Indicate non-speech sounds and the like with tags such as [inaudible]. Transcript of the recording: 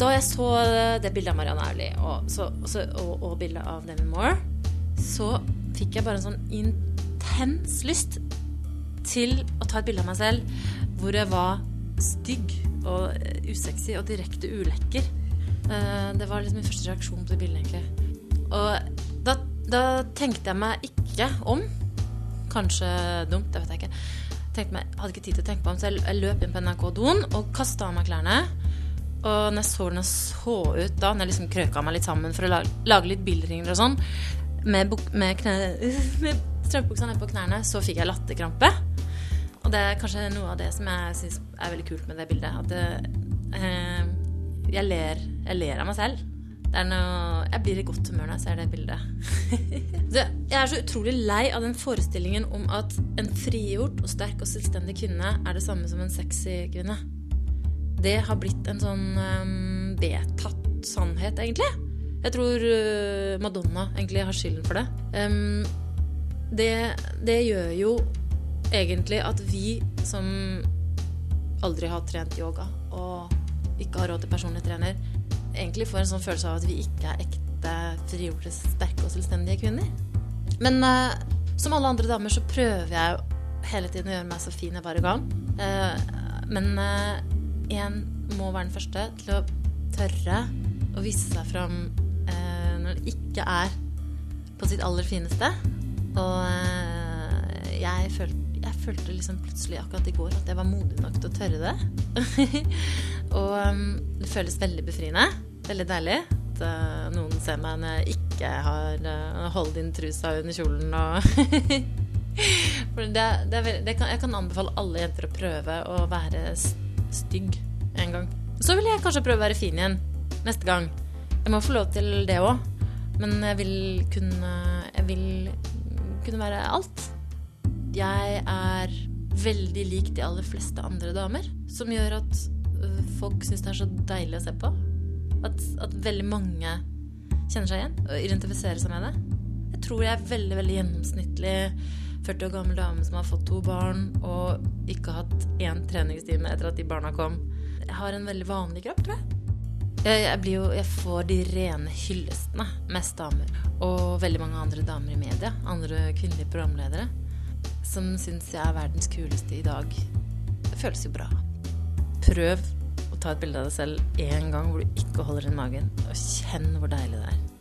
da jeg så det bildet av Marianne Aulie og, og, og bildet av Demi Moore, så fikk jeg bare en sånn intens lyst til å ta et bilde av meg selv hvor jeg var stygg og eh, usexy og direkte ulekker. Eh, Det var liksom min første reaksjon på det bildet, egentlig. Og da, da tenkte jeg meg ikke om. Kanskje dumt, det vet jeg ikke. Tenkte meg, hadde ikke tid til å tenke på om, så jeg løp inn på NRK-doen og kasta av meg klærne. Og når jeg så ut da, når jeg liksom krøka meg litt sammen for å lage, lage litt bilderringer og sånn, med, med, med strømpebuksa nede på knærne, så fikk jeg latterkrampe. Og det er kanskje noe av det som jeg syns er veldig kult med det bildet. At det, eh, jeg, ler, jeg ler av meg selv. Noe, jeg blir i godt humør når jeg ser det bildet. [laughs] det, jeg er så utrolig lei av den forestillingen om at en frigjort og sterk og selvstendig kvinne er det samme som en sexy kvinne. Det har blitt en sånn um, vedtatt sannhet, egentlig. Jeg tror øh, Madonna egentlig har skylden for det. Um, det. Det gjør jo egentlig at vi som aldri har trent yoga og ikke har råd til personlig trener, egentlig får en sånn følelse av at vi ikke er ekte, frigjorte, sterke og selvstendige kvinner. Men eh, som alle andre damer så prøver jeg hele tiden å gjøre meg så fin jeg bare kan. Eh, men én må være den første til å tørre å vise seg fram eh, når det ikke er på sitt aller fineste. Og eh, jeg, følte, jeg følte liksom plutselig akkurat i går at jeg var modig nok til å tørre det. [laughs] og um, det føles veldig befriende. Veldig deilig at uh, noen ser meg når jeg ikke har uh, hold inn trusa under kjolen og [laughs] det, det er det kan, jeg kan anbefale alle jenter å prøve å være s- stygg en gang. Så vil jeg kanskje prøve å være fin igjen neste gang. Jeg må få lov til det òg. Men jeg vil kunne Jeg vil kunne være alt. Jeg er veldig lik de aller fleste andre damer, som gjør at øh, folk syns det er så deilig å se på. At, at veldig mange kjenner seg igjen og identifiserer seg med det. Jeg tror jeg er veldig veldig gjennomsnittlig 40 år gammel dame som har fått to barn og én treningstime etter at de barna kom. Jeg har en veldig vanlig kropp, tror jeg. Jeg, jeg, jo, jeg får de rene hyllestene. Mest damer. Og veldig mange andre damer i media. Andre kvinnelige programledere. Som syns jeg er verdens kuleste i dag. Det føles jo bra. Prøv å ta et bilde av deg selv én gang hvor du ikke holder inn magen, og kjenn hvor deilig det er.